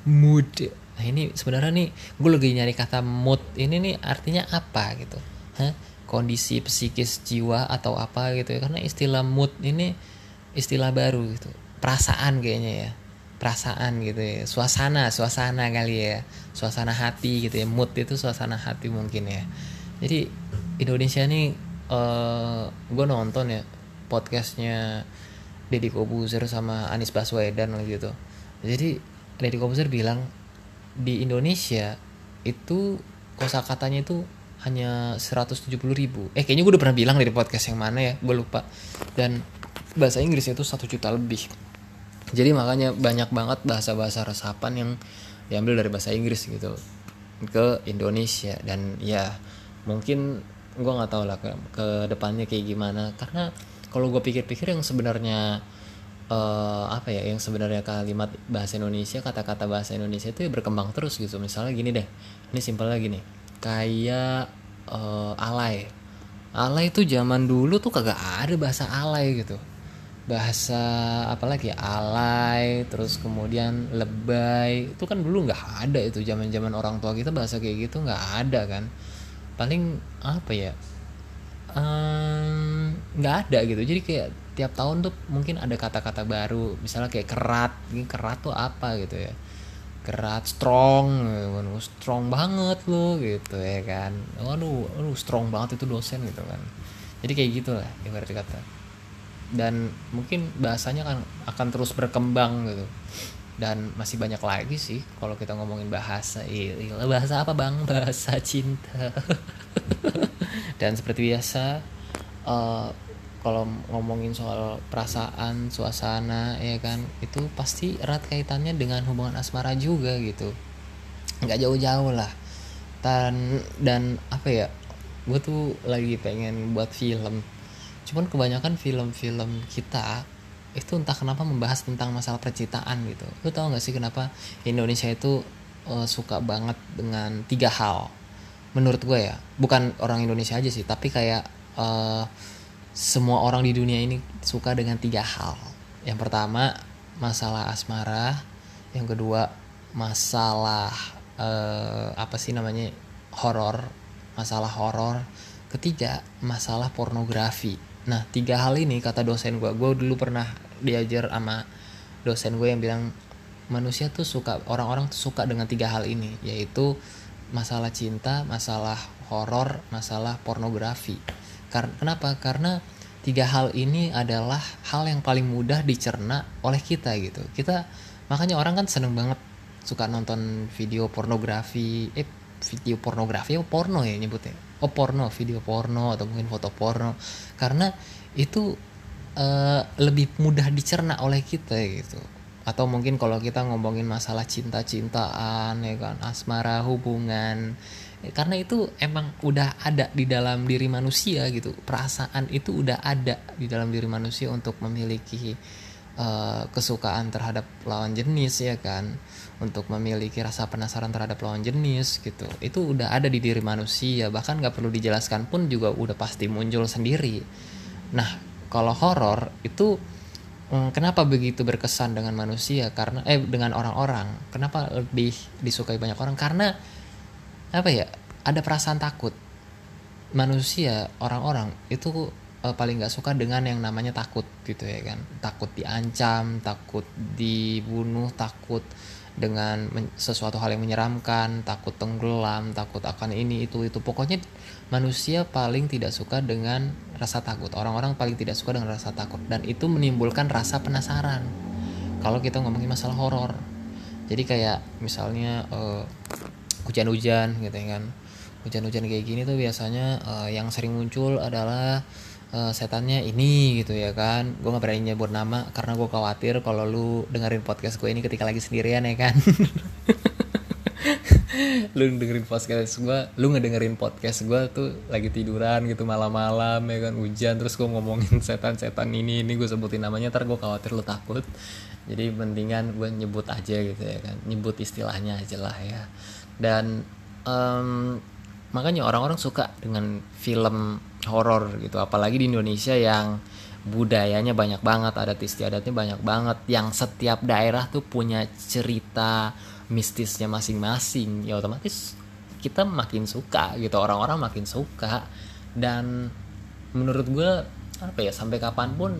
mood. Nah ini sebenarnya nih gue lagi nyari kata mood. Ini nih artinya apa gitu? Hah? kondisi psikis jiwa atau apa gitu ya? Karena istilah mood ini istilah baru gitu. Perasaan kayaknya ya. Perasaan gitu ya. Suasana suasana kali ya. Suasana hati gitu ya. Mood itu suasana hati mungkin ya. Jadi Indonesia nih uh, gue nonton ya podcastnya Deddy Kobuzer sama Anies Baswedan gitu jadi Deddy Kobuzer bilang di Indonesia itu kosakatanya itu hanya 170 ribu. Eh kayaknya gue udah pernah bilang dari podcast yang mana ya. Gue lupa. Dan bahasa Inggris itu satu juta lebih. Jadi makanya banyak banget bahasa-bahasa resapan yang diambil dari bahasa Inggris gitu ke Indonesia. Dan ya mungkin gue nggak tahu lah ke, ke depannya kayak gimana. Karena kalau gue pikir-pikir yang sebenarnya uh, apa ya yang sebenarnya kalimat bahasa Indonesia kata-kata bahasa Indonesia itu ya berkembang terus gitu. Misalnya gini deh ini simpelnya gini. Kayak uh, alay. Alay itu zaman dulu tuh kagak ada bahasa alay gitu bahasa apalagi ya alay terus kemudian lebay. Itu kan dulu nggak ada itu zaman zaman orang tua kita bahasa kayak gitu nggak ada kan. Paling apa ya nggak um, ada gitu. Jadi kayak tiap tahun tuh mungkin ada kata-kata baru. Misalnya kayak kerat ini kerat tuh apa gitu ya. Kerat strong strong banget lo gitu ya kan. Waduh waduh strong banget itu dosen gitu kan. Jadi kayak gitulah ibarat kata dan mungkin bahasanya kan akan terus berkembang gitu. Dan masih banyak lagi sih kalau kita ngomongin bahasa iya bahasa apa bang? (laughs) Bahasa cinta. (laughs) Dan seperti biasa uh, kalau ngomongin soal perasaan suasana ya kan itu pasti erat kaitannya dengan hubungan asmara juga gitu. Nggak jauh-jauh lah. Dan dan apa ya gue tuh lagi pengen buat film cuman kebanyakan film-film kita itu entah kenapa membahas tentang masalah percintaan gitu lu tau gak sih kenapa Indonesia itu uh, suka banget dengan tiga hal menurut gue ya bukan orang Indonesia aja sih tapi kayak uh, semua orang di dunia ini suka dengan tiga hal. Yang pertama masalah asmara, yang kedua masalah uh, apa sih namanya horor, masalah horor. Ketiga masalah pornografi. Nah tiga hal ini kata dosen gue, gue dulu pernah diajar sama dosen gue yang bilang manusia tuh suka orang-orang tuh suka dengan tiga hal ini yaitu masalah cinta, masalah horor, masalah pornografi. Karena kenapa? Karena tiga hal ini adalah hal yang paling mudah dicerna oleh kita gitu. Kita makanya orang kan seneng banget suka nonton video pornografi, eh video pornografi porno ya nyebutnya. Oh porno, video porno atau mungkin foto porno. Karena itu uh, lebih mudah dicerna oleh kita gitu. Atau mungkin kalau kita ngomongin masalah cinta-cintaan ya kan, asmara, hubungan, karena itu emang udah ada di dalam diri manusia gitu perasaan itu udah ada di dalam diri manusia untuk memiliki uh, kesukaan terhadap lawan jenis ya kan untuk memiliki rasa penasaran terhadap lawan jenis gitu. Itu udah ada di diri manusia bahkan nggak perlu dijelaskan pun juga udah pasti muncul sendiri. Nah kalau horor itu hmm, kenapa begitu berkesan dengan manusia? Karena eh dengan orang-orang. Kenapa lebih disukai banyak orang? Karena apa ya ada perasaan takut. Manusia orang-orang itu uh, paling nggak suka dengan yang namanya takut gitu ya kan. Takut diancam takut dibunuh takut dengan sesuatu hal yang menyeramkan takut tenggelam takut akan ini itu itu. Pokoknya manusia paling tidak suka dengan rasa takut. Orang-orang paling tidak suka dengan rasa takut. Dan itu menimbulkan rasa penasaran. Kalau kita ngomongin masalah horor. Jadi kayak misalnya uh, hujan-hujan gitu ya kan. Hujan-hujan kayak gini tuh biasanya uh, yang sering muncul adalah uh, setannya ini gitu ya kan. Gue nggak berani nyebut nama karena gue khawatir kalau lu dengerin podcast gue ini ketika lagi sendirian ya kan. (laughs) Lu dengerin podcast gue lu ngedengerin podcast gue tuh lagi tiduran gitu malam-malam ya kan hujan terus gue ngomongin (laughs) setan-setan ini ini gue sebutin namanya ntar gue khawatir lu takut. Jadi mendingan gue nyebut aja gitu ya kan nyebut istilahnya aja lah ya. Dan um, makanya orang-orang suka dengan film horor gitu. Apalagi di Indonesia yang budayanya banyak banget adat istiadatnya banyak banget yang setiap daerah tuh punya cerita mistisnya masing-masing. Ya otomatis kita makin suka gitu orang-orang makin suka. Dan menurut gue apa ya sampai kapan pun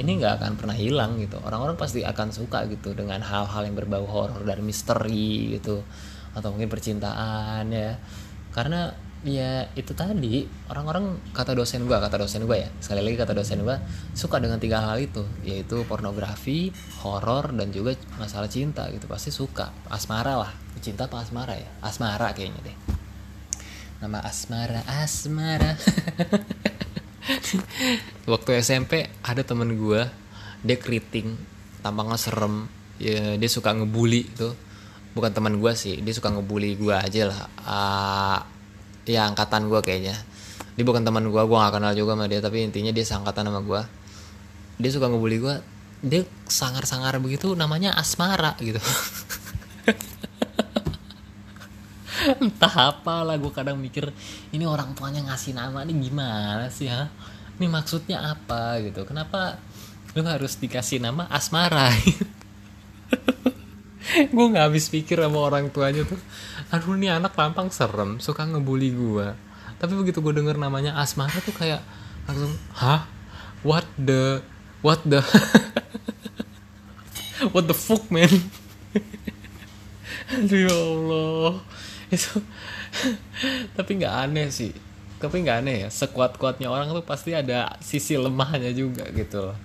ini nggak akan pernah hilang gitu. Orang-orang pasti akan suka gitu dengan hal-hal yang berbau horor dan misteri gitu atau mungkin percintaan ya. Karena ya itu tadi. Orang-orang kata dosen gue kata dosen gue ya sekali lagi kata dosen gue suka dengan tiga hal itu yaitu pornografi horor dan juga masalah cinta gitu. Pasti suka. Asmara lah. Cinta apa asmara ya? Asmara kayaknya deh. Nama asmara asmara. (laughs) Waktu SMP ada temen gue dia keriting tampangnya serem. Ya, dia suka ngebully tuh. Bukan teman gue sih dia suka ngebully gue aja lah. Uh, ya angkatan gue kayaknya. Dia bukan teman gue gue gak kenal juga sama dia tapi intinya dia seangkatan sama gue dia suka ngebully gue dia sangar-sangar begitu namanya asmara gitu. (laughs) Entah apa lah gue kadang mikir ini orang tuanya ngasih nama ini gimana sih ha ini maksudnya apa? Gitu. Kenapa lu harus dikasih nama asmara? (laughs) Gue nggak habis pikir sama orang tuanya tuh aduh ini anak tampang serem suka ngebully gue tapi begitu gue denger namanya asmara tuh kayak langsung hah? What the what the (laughs) what the fuck man? Aduh ya allah. Itu (laughs) tapi nggak aneh sih. Tapi nggak aneh ya sekuat kuatnya orang tuh pasti ada sisi lemahnya juga gitu loh.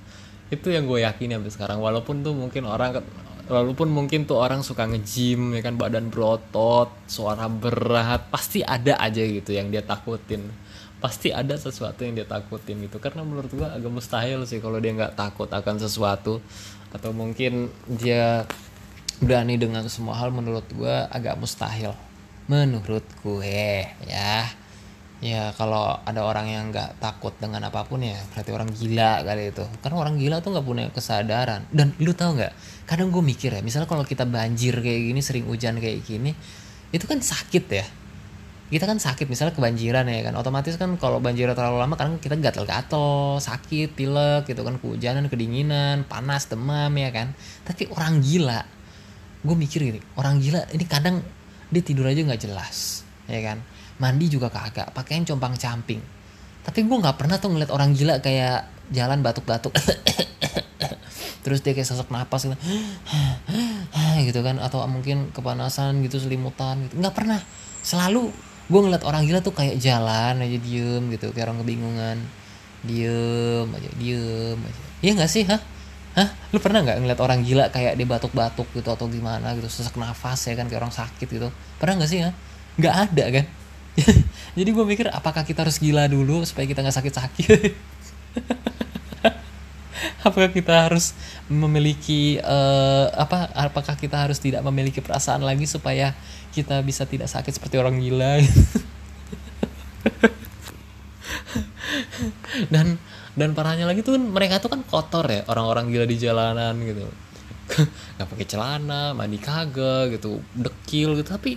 Itu yang gue yakin sampai sekarang. Walaupun tuh mungkin orang walaupun mungkin tuh orang suka nge-gym ya kan badan berotot suara berat pasti ada aja gitu yang dia takutin. Pasti ada sesuatu yang dia takutin gitu. Karena menurut gue agak mustahil sih kalau dia nggak takut akan sesuatu. Atau mungkin dia berani dengan semua hal menurut gue agak mustahil. Menurut gue ya ya kalau ada orang yang nggak takut dengan apa pun ya berarti orang gila kali itu. Karena orang gila tuh nggak punya kesadaran. Dan lu tahu nggak? Kadang gue mikir ya misalnya kalau kita banjir kayak gini sering hujan kayak gini itu kan sakit ya. Kita kan sakit misalnya kebanjiran ya kan. Otomatis kan kalau banjir terlalu lama kan kita gatel-gatel sakit pilek gitu kan. Kehujanan kedinginan panas demam ya kan. Tapi orang gila gue mikir gini orang gila ini kadang dia tidur aja nggak jelas ya kan mandi juga kagak pakaian compang camping. Tapi gue nggak pernah tuh ngeliat orang gila kayak jalan batuk-batuk. (coughs) Terus dia kayak sesak napas gitu. (coughs) Gitu kan atau mungkin kepanasan gitu selimutan gitu. Nggak pernah. Selalu gue ngeliat orang gila tuh kayak jalan aja diem gitu. Kayak orang kebingungan. Diem aja diem aja. Iya nggak sih? Hah? Hah? Lu pernah nggak ngeliat orang gila kayak dia batuk-batuk gitu atau gimana gitu sesak nafas ya kan kayak orang sakit gitu? Pernah nggak sih ha nggak ada kan (laughs) jadi gue mikir apakah kita harus gila dulu supaya kita nggak sakit-sakit? (laughs) Apakah kita harus memiliki uh, apa apakah kita harus tidak memiliki perasaan lagi supaya kita bisa tidak sakit seperti orang gila? (laughs) Dan dan parahnya lagi tuh mereka tuh kan kotor ya orang-orang gila di jalanan gitu. Nggak pakai celana mandi kagak gitu dekil gitu. Tapi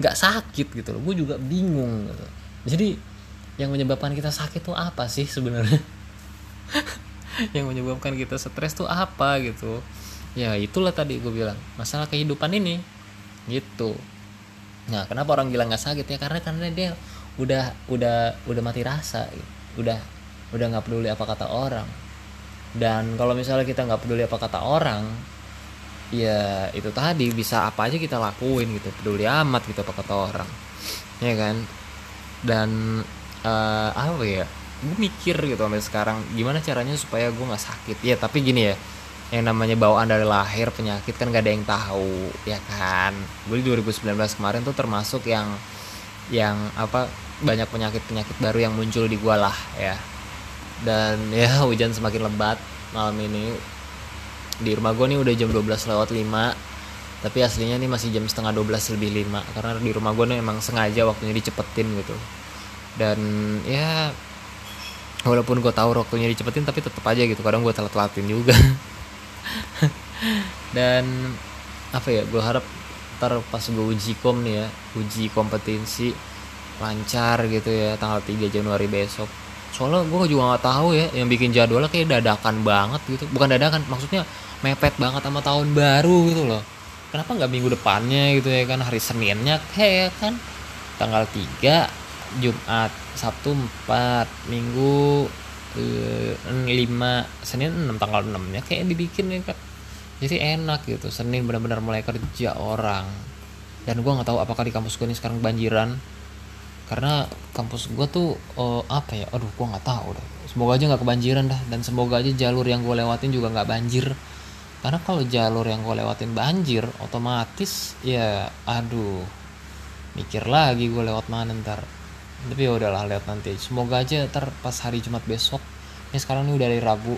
nggak sakit gitu loh. Gue juga bingung gitu. jadi yang menyebabkan kita sakit tuh apa sih sebenarnya? (laughs) Yang menyebabkan kita stres tuh apa gitu? Ya itulah tadi gue bilang masalah kehidupan ini. Gitu. Nah kenapa orang gila nggak sakit ya? Karena karena dia udah udah udah mati rasa gitu. udah udah nggak peduli apa kata orang. Dan kalau misalnya kita nggak peduli apa kata orang ya itu tadi bisa apa aja kita lakuin gitu peduli amat gitu apa kata orang ya kan? Dan uh, apa ya gue mikir gitu sampai sekarang gimana caranya supaya gue nggak sakit? Ya tapi gini ya yang namanya bawaan dari lahir penyakit kan gak ada yang tahu ya kan? Gue di 2019 kemarin tuh termasuk yang yang apa banyak penyakit penyakit baru yang muncul di gue lah ya. Dan ya hujan semakin lebat malam ini di rumah gue nih udah jam 12 lewat 5 tapi aslinya nih masih jam setengah 12 lebih 5 karena di rumah gue nih emang sengaja waktunya dicepetin gitu. Dan ya walaupun gue tahu waktunya dicepetin tapi tetap aja gitu kadang gue telat-telatin juga. (laughs) Dan apa ya gue harap ntar pas gue uji kom nih ya uji kompetensi lancar gitu ya tanggal 3 Januari besok soalnya gue juga nggak tahu ya yang bikin jadwalnya kayak dadakan banget gitu. Bukan dadakan maksudnya mepet banget sama tahun baru gitu loh. Kenapa nggak minggu depannya gitu ya kan? Hari Seninnya kayak kan? Tanggal 3 Jumat Sabtu 4 Minggu eh, 5 Senin 6 tanggal 6 nya kayak dibikin ya kan? Jadi enak gitu Senin benar-benar mulai kerja orang. Dan gue nggak tahu apakah di kampus gue ini sekarang banjiran karena kampus gue tuh uh, apa ya aduh gue nggak tahu deh. Semoga aja nggak kebanjiran dah dan semoga aja jalur yang gue lewatin juga nggak banjir. Karena kalau jalur yang gue lewatin banjir otomatis ya aduh mikir lagi gue lewat mana ntar. Tapi ya udahlah lihat nanti. Semoga aja ntar pas hari Jumat besok ini sekarang ini udah dari Rabu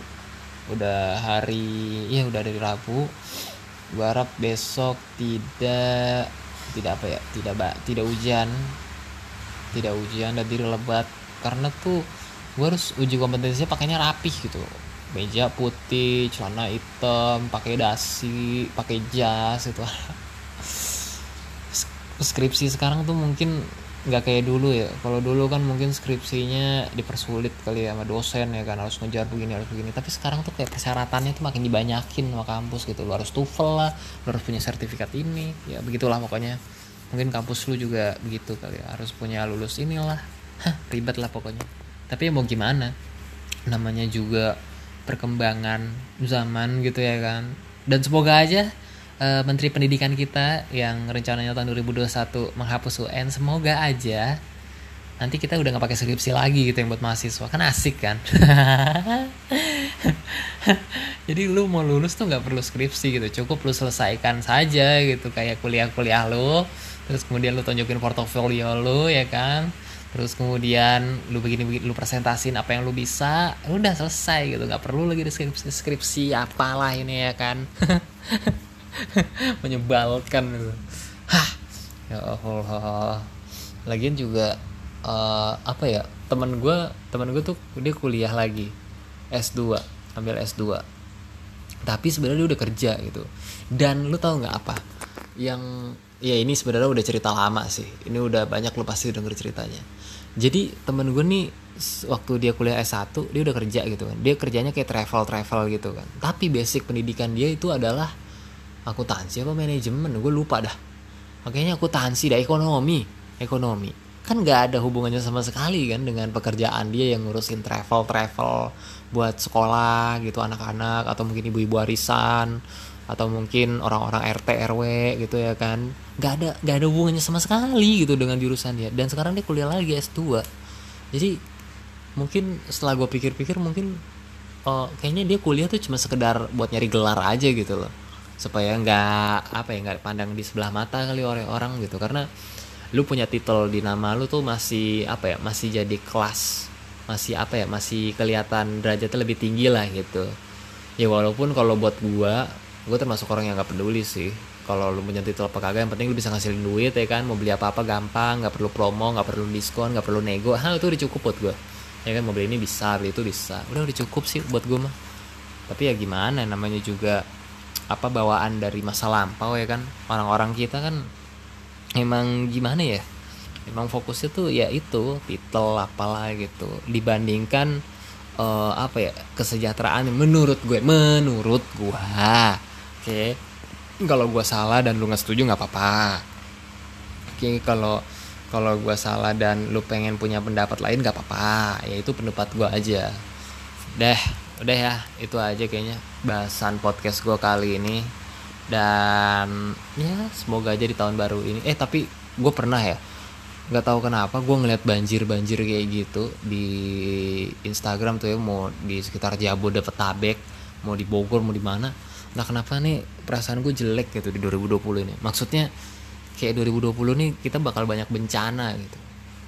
udah hari ya udah dari Rabu. Gue harap besok tidak tidak apa ya tidak tidak hujan tidak hujan dan tidak lebat. Karena tuh gue harus uji kompetensinya pakainya rapih gitu. Meja putih celana hitam pakai dasi pakai jas (laughs) itu skripsi sekarang tuh mungkin nggak kayak dulu ya. Kalau dulu kan mungkin skripsinya dipersulit kali ya sama dosen ya kan harus ngejar begini harus begini. Tapi sekarang tuh kayak persyaratannya tuh makin dibanyakin sama kampus gitu. Lo harus TOEFL lah lo harus punya sertifikat ini. Ya begitulah pokoknya mungkin kampus lu juga begitu kali ya. Harus punya lulus inilah. Hah, ribet lah pokoknya. Tapi mau gimana? Namanya juga perkembangan zaman gitu ya kan. Dan semoga aja uh, Menteri Pendidikan kita yang rencananya tahun 2021 menghapus UN semoga aja nanti kita udah nggak pakai skripsi lagi gitu yang buat mahasiswa. Kan asik kan? (laughs) Jadi lu mau lulus tuh nggak perlu skripsi gitu. Cukup lu selesaikan saja gitu kayak kuliah-kuliah lu terus kemudian lu tunjukin portofolio lu ya kan? Terus kemudian lu begini begini lu presentasin apa yang lu bisa udah selesai gitu. Nggak perlu lagi deskripsi skripsi apalah ini ya kan? (laughs) Menyebalkan gitu. Hah, ya Allah. Lagian juga uh, apa ya teman gue teman gue tuh dia kuliah lagi S2 ambil S2 tapi sebenarnya dia udah kerja gitu. Dan lu tahu nggak apa? Yang ya ini sebenarnya udah cerita lama sih. Ini udah banyak lu pasti denger ceritanya. Jadi temen gue nih waktu dia kuliah S1 dia udah kerja gitu kan. Dia kerjanya kayak travel travel gitu kan. Tapi basic pendidikan dia itu adalah akuntansi apa manajemen. Gue lupa dah. Makanya akuntansi dah ekonomi. Ekonomi. Kan nggak ada hubungannya sama sekali kan dengan pekerjaan dia yang ngurusin travel travel buat sekolah gitu anak-anak atau mungkin ibu-ibu arisan atau mungkin orang-orang RT RW gitu ya kan. Nggak ada nggak ada hubungannya sama sekali gitu dengan jurusan dia. Dan sekarang dia kuliah lagi S2 jadi mungkin setelah gue pikir-pikir mungkin oh, kayaknya dia kuliah tuh cuma sekedar buat nyari gelar aja gitu loh. Supaya nggak apa ya nggak pandang di sebelah mata kali orang-orang gitu. Karena lu punya titel di nama lu tuh masih apa ya masih jadi kelas. Masih apa ya masih kelihatan derajatnya lebih tinggi lah gitu. Ya walaupun kalau buat gua gua termasuk orang yang nggak peduli sih. Kalau lu punya titel apa kagak yang penting lu bisa ngasilin duit ya kan? Mau beli apa apa gampang nggak perlu promo nggak perlu diskon nggak perlu nego. Hal itu udah cukup buat gua. Ya kan mau beli ini bisa beli itu bisa. Udah udah cukup sih buat gua mah. Tapi ya gimana namanya juga apa bawaan dari masa lampau ya kan? Orang-orang kita kan emang gimana ya? Emang fokusnya tuh ya itu titel apalah gitu. Dibandingkan uh, apa ya kesejahteraan menurut gue menurut gue oke. Okay. kalau gue salah dan lu nggak setuju nggak apa-apa. Oke okay, kalau kalau gue salah dan lu pengen punya pendapat lain nggak apa-apa. Ya itu pendapat gue aja. Deh udah ya itu aja kayaknya bahasan podcast gue kali ini. Dan ya semoga aja di tahun baru ini. Eh tapi gue pernah ya nggak tahu kenapa gue ngeliat banjir banjir kayak gitu di Instagram tuh ya mau di sekitar Jabodetabek mau di Bogor mau di mana nah kenapa nih perasaan gue jelek gitu di 2020 ini? Maksudnya kayak 2020 nih kita bakal banyak bencana gitu.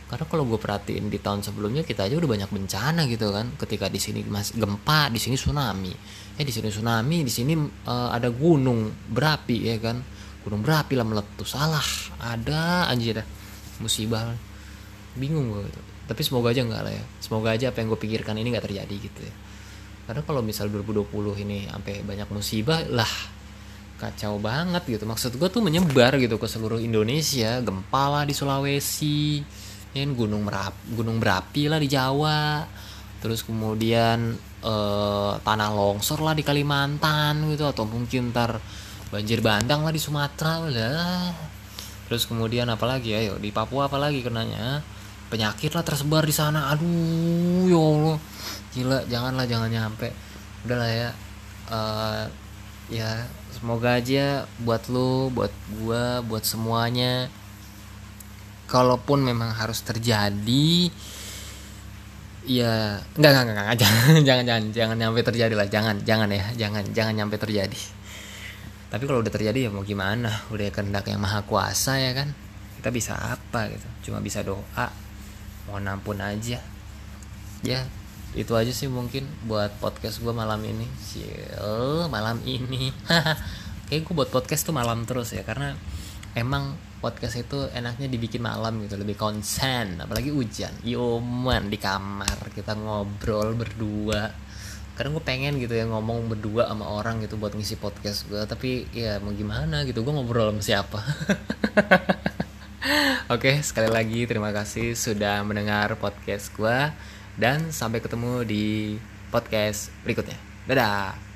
Karena kalau gue perhatiin di tahun sebelumnya kita aja udah banyak bencana gitu kan. Ketika di sini mas gempa di sini tsunami. Eh di sini tsunami di sini uh, ada gunung berapi ya kan? Gunung berapi lah meletus. Salah ada anjir dah. Musibah. Bingung gue gitu. tapi semoga aja enggak lah ya. Semoga aja apa yang gue pikirkan ini nggak terjadi gitu ya karena kalau misal 2020 ini sampai banyak musibah lah kacau banget gitu. Maksud gue tuh menyebar gitu ke seluruh Indonesia. Gempa lah di Sulawesi ya gunung merapi gunung berapi lah di Jawa. Terus kemudian eh, tanah longsor lah di Kalimantan gitu atau mungkin ntar banjir bandang lah di Sumatera lah. Terus kemudian apalagi ya? Yuk di Papua apalagi kenanya penyakit lah tersebar di sana. Aduh ya Allah. Gila janganlah jangan nyampe. Udahlah ya. Uh, ya semoga aja buat lu buat gua buat semuanya kalaupun memang harus terjadi ya enggak enggak enggak, enggak jangan (laughs) jangan jangan jangan nyampe terjadi lah. Jangan jangan ya jangan jangan nyampe terjadi. Tapi kalau udah terjadi ya mau gimana? Udah kehendak yang maha kuasa ya kan? Kita bisa apa gitu? Cuma bisa doa mohon ampun aja. Ya itu aja sih mungkin buat podcast gue malam ini. Ciel, malam ini. (laughs) Kayak gue buat podcast tuh malam terus ya karena emang podcast itu enaknya dibikin malam gitu lebih konsen. Apalagi hujan. Yoman di kamar kita ngobrol berdua. Kadang gue pengen gitu ya ngomong berdua sama orang gitu buat ngisi podcast gue tapi ya mau gimana gitu gue ngobrol sama siapa (laughs) Oke sekali lagi terima kasih sudah mendengar podcast gue dan sampai ketemu di podcast berikutnya. Dadah